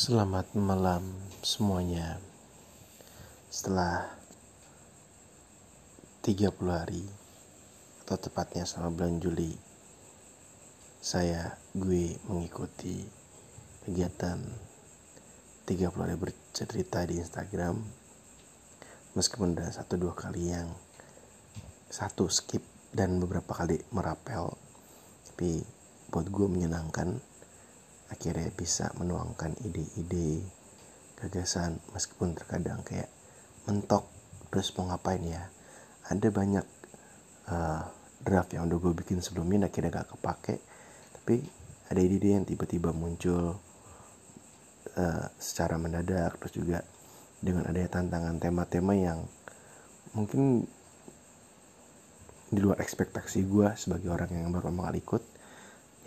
Selamat malam semuanya. Setelah 30 hari Atau tepatnya selama bulan Juli Saya, gue mengikuti kegiatan 30 hari bercerita di Instagram. Meskipun ada satu dua kali yang Satu skip dan beberapa kali merapel. Tapi buat gue menyenangkan akhirnya bisa menuangkan ide-ide gagasan meskipun terkadang kayak mentok terus mau ngapain ya. Ada banyak uh, draft yang udah gue bikin sebelumnya akhirnya gak kepake. Tapi ada ide-ide yang tiba-tiba muncul uh, secara mendadak terus juga dengan adanya tantangan tema-tema yang mungkin di luar ekspektasi gue sebagai orang yang baru kali ikut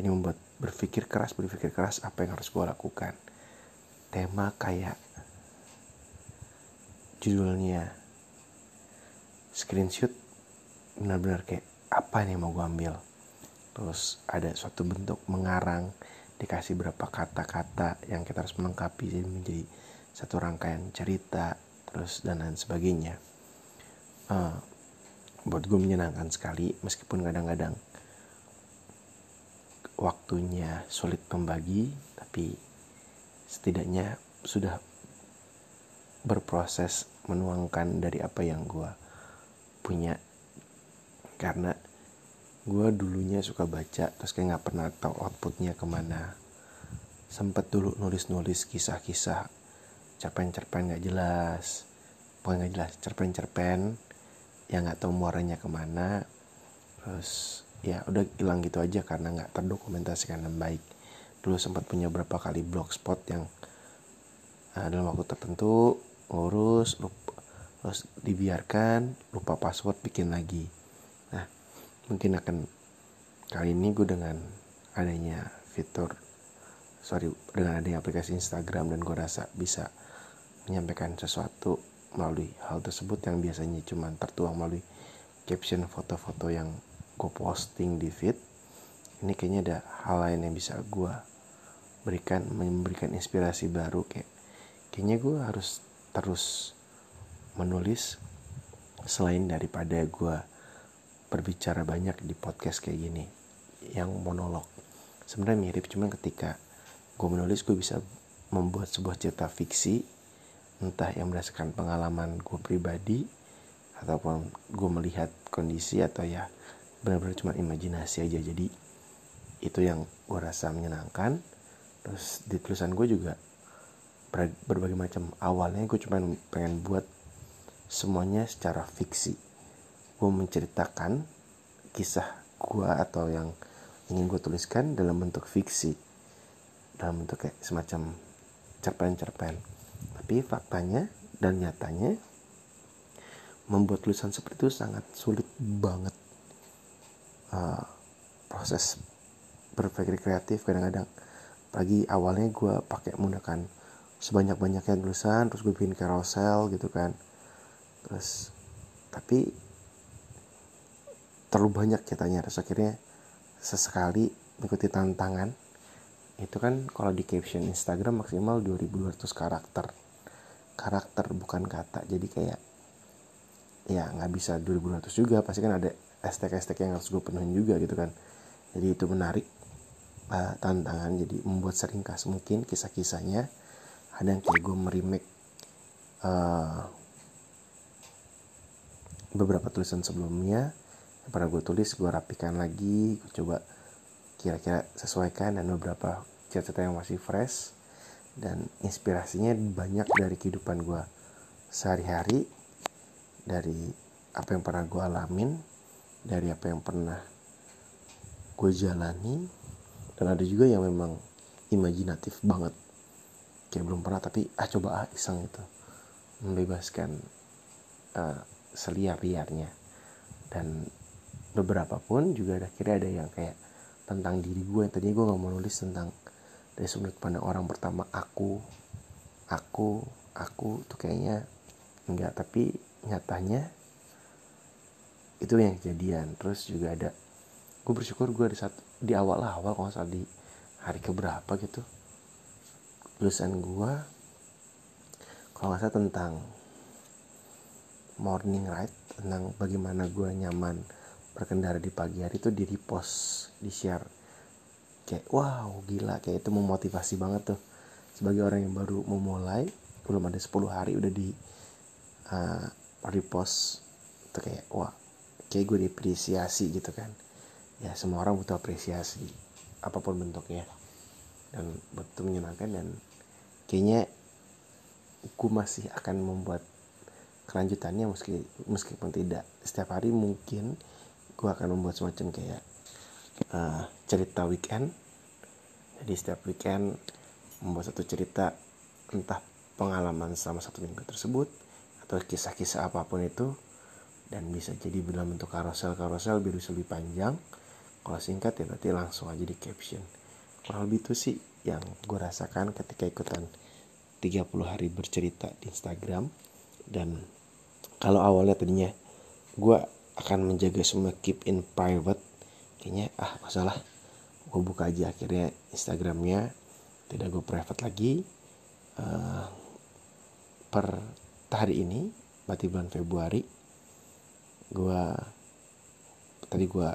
ini membuat berpikir keras berpikir keras apa yang harus gue lakukan. Tema kayak judulnya screenshot benar-benar kayak apa nih mau gue ambil. Terus ada suatu bentuk mengarang dikasih berapa kata-kata yang kita harus melengkapi jadi menjadi satu rangkaian cerita terus dan lain sebagainya. Uh, buat gue menyenangkan sekali meskipun kadang-kadang waktunya sulit membagi tapi setidaknya sudah berproses menuangkan dari apa yang gue punya. Karena gue dulunya suka baca terus kayak nggak pernah tahu outputnya ke mana. Sempet dulu nulis-nulis kisah-kisah cerpen-cerpen nggak jelas. Bukan nggak jelas cerpen-cerpen yang nggak tahu muaranya ke mana. Terus ya udah hilang gitu aja karena nggak terdokumentasikan dengan baik. Dulu sempat punya berapa kali blogspot yang uh, dalam waktu tertentu ngurus lupa, terus dibiarkan lupa password bikin lagi. Nah mungkin akan kali ini gue dengan adanya fitur sorry dengan adanya aplikasi Instagram dan gue rasa bisa menyampaikan sesuatu melalui hal tersebut yang biasanya cuma tertuang melalui caption foto-foto yang gue posting di feed ini kayaknya ada hal lain yang bisa gue berikan memberikan inspirasi baru kayak kayaknya gue harus terus menulis selain daripada gue berbicara banyak di podcast kayak gini yang monolog. Sebenarnya mirip cuman ketika gue menulis gue bisa membuat sebuah cerita fiksi entah yang berdasarkan pengalaman gue pribadi ataupun gue melihat kondisi atau ya benar-benar cuma imajinasi aja. Jadi itu yang gue rasa menyenangkan. Terus di tulisan gue juga berbagai macam awalnya gue cuma pengen buat semuanya secara fiksi. Gue menceritakan kisah gue atau yang ingin gue tuliskan dalam bentuk fiksi. Dalam bentuk kayak semacam cerpen-cerpen. Tapi faktanya dan nyatanya membuat tulisan seperti itu sangat sulit banget uh, proses berpikir kreatif kadang-kadang. Pagi awalnya gue pakai menggunakan sebanyak-banyaknya tulisan terus gue bikin carousel gitu kan. Terus tapi terlalu banyak ceritanya. Terus akhirnya sesekali mengikuti tantangan. Itu kan kalau di caption Instagram maksimal 2200 karakter. Karakter bukan kata. Jadi kayak ya nggak bisa 2200 juga. Pasti kan ada hashtag-hashtag yang harus gue penuhin juga gitu kan. Jadi itu menarik uh, tantangan jadi membuat seringkas mungkin kisah-kisahnya. Ada yang kayak gue merimake uh, beberapa tulisan sebelumnya. Yang pernah gue tulis gue rapikan lagi gue coba kira-kira sesuaikan dan beberapa cerita yang masih fresh. Dan inspirasinya banyak dari kehidupan gue sehari-hari dari apa yang pernah gue alamin dari apa yang pernah gue jalani. Dan ada juga yang memang imajinatif banget. Kayak belum pernah tapi ah coba ah iseng itu membebaskan uh, seliar-liarnya. Dan beberapa pun juga ada kira ada yang kayak tentang diri gue yang tadinya gue nggak mau nulis tentang dari sudut pandang orang pertama aku aku aku tuh kayaknya enggak tapi nyatanya itu yang kejadian. Terus juga ada gue bersyukur gue di saat di awal awal kalau saat di hari keberapa gitu. Tulisan gue kalau nggak salah tentang morning ride tentang bagaimana gue nyaman berkendara di pagi hari itu di repost di share. Kayak wow gila. Kayak itu memotivasi banget tuh. Sebagai orang yang baru memulai belum ada 10 hari udah di uh, repost itu kayak wah kayak gue diapresiasi gitu kan. Ya semua orang butuh apresiasi apa pun bentuknya. Dan betul menyenangkan dan kayaknya gue masih akan membuat kelanjutannya meski meskipun tidak. Setiap hari mungkin gue akan membuat semacam kayak uh, cerita weekend. Jadi setiap weekend membuat satu cerita entah pengalaman selama satu minggu tersebut atau kisah-kisah apa pun itu dan bisa jadi dalam bentuk karosel-karosel bisa lebih panjang. Kalau singkat ya berarti langsung aja di caption. Kurang lebih itu sih yang gue rasakan ketika ikutan 30 hari bercerita di Instagram. Dan kalau awalnya tadinya gue akan menjaga semua keep in private kayaknya ah masalah. Gue buka aja akhirnya Instagramnya tidak gue private lagi. Uh, per hari ini berarti bulan Februari gue tadi gue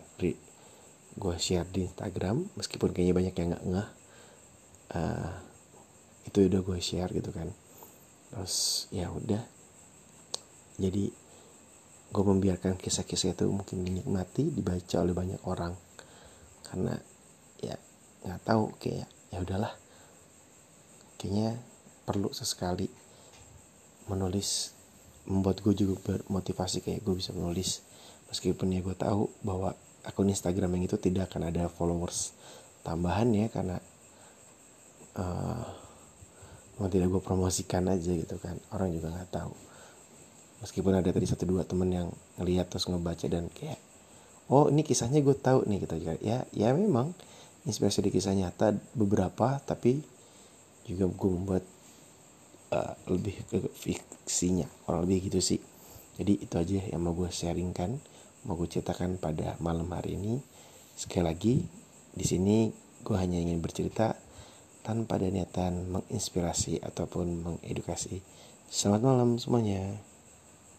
gue share di Instagram meskipun kayaknya banyak yang nggak ngeh uh, itu udah gue share gitu kan. Terus ya udah. Jadi gue membiarkan kisah-kisah itu mungkin dinikmati dibaca oleh banyak orang. Karena ya nggak tahu kayak ya udahlah. Kayaknya perlu sesekali menulis membuat gue juga bermotivasi kayak gue bisa menulis. Meskipun ya gue tahu bahwa akun Instagram yang itu tidak akan ada followers tambahan ya karena uh, mau tidak gue promosikan aja gitu kan. Orang juga nggak tahu. Meskipun ada tadi satu dua temen yang ngelihat terus ngebaca dan kayak oh ini kisahnya gue tahu nih kita juga ya ya memang inspirasi di kisah nyata beberapa tapi juga gue membuat uh, lebih ke fiksinya orang lebih gitu sih. Jadi itu aja yang mau gue sharingkan mau gue ceritakan pada malam hari ini. Sekali lagi di sini gue hanya ingin bercerita tanpa ada niatan menginspirasi ataupun mengedukasi. Selamat malam semuanya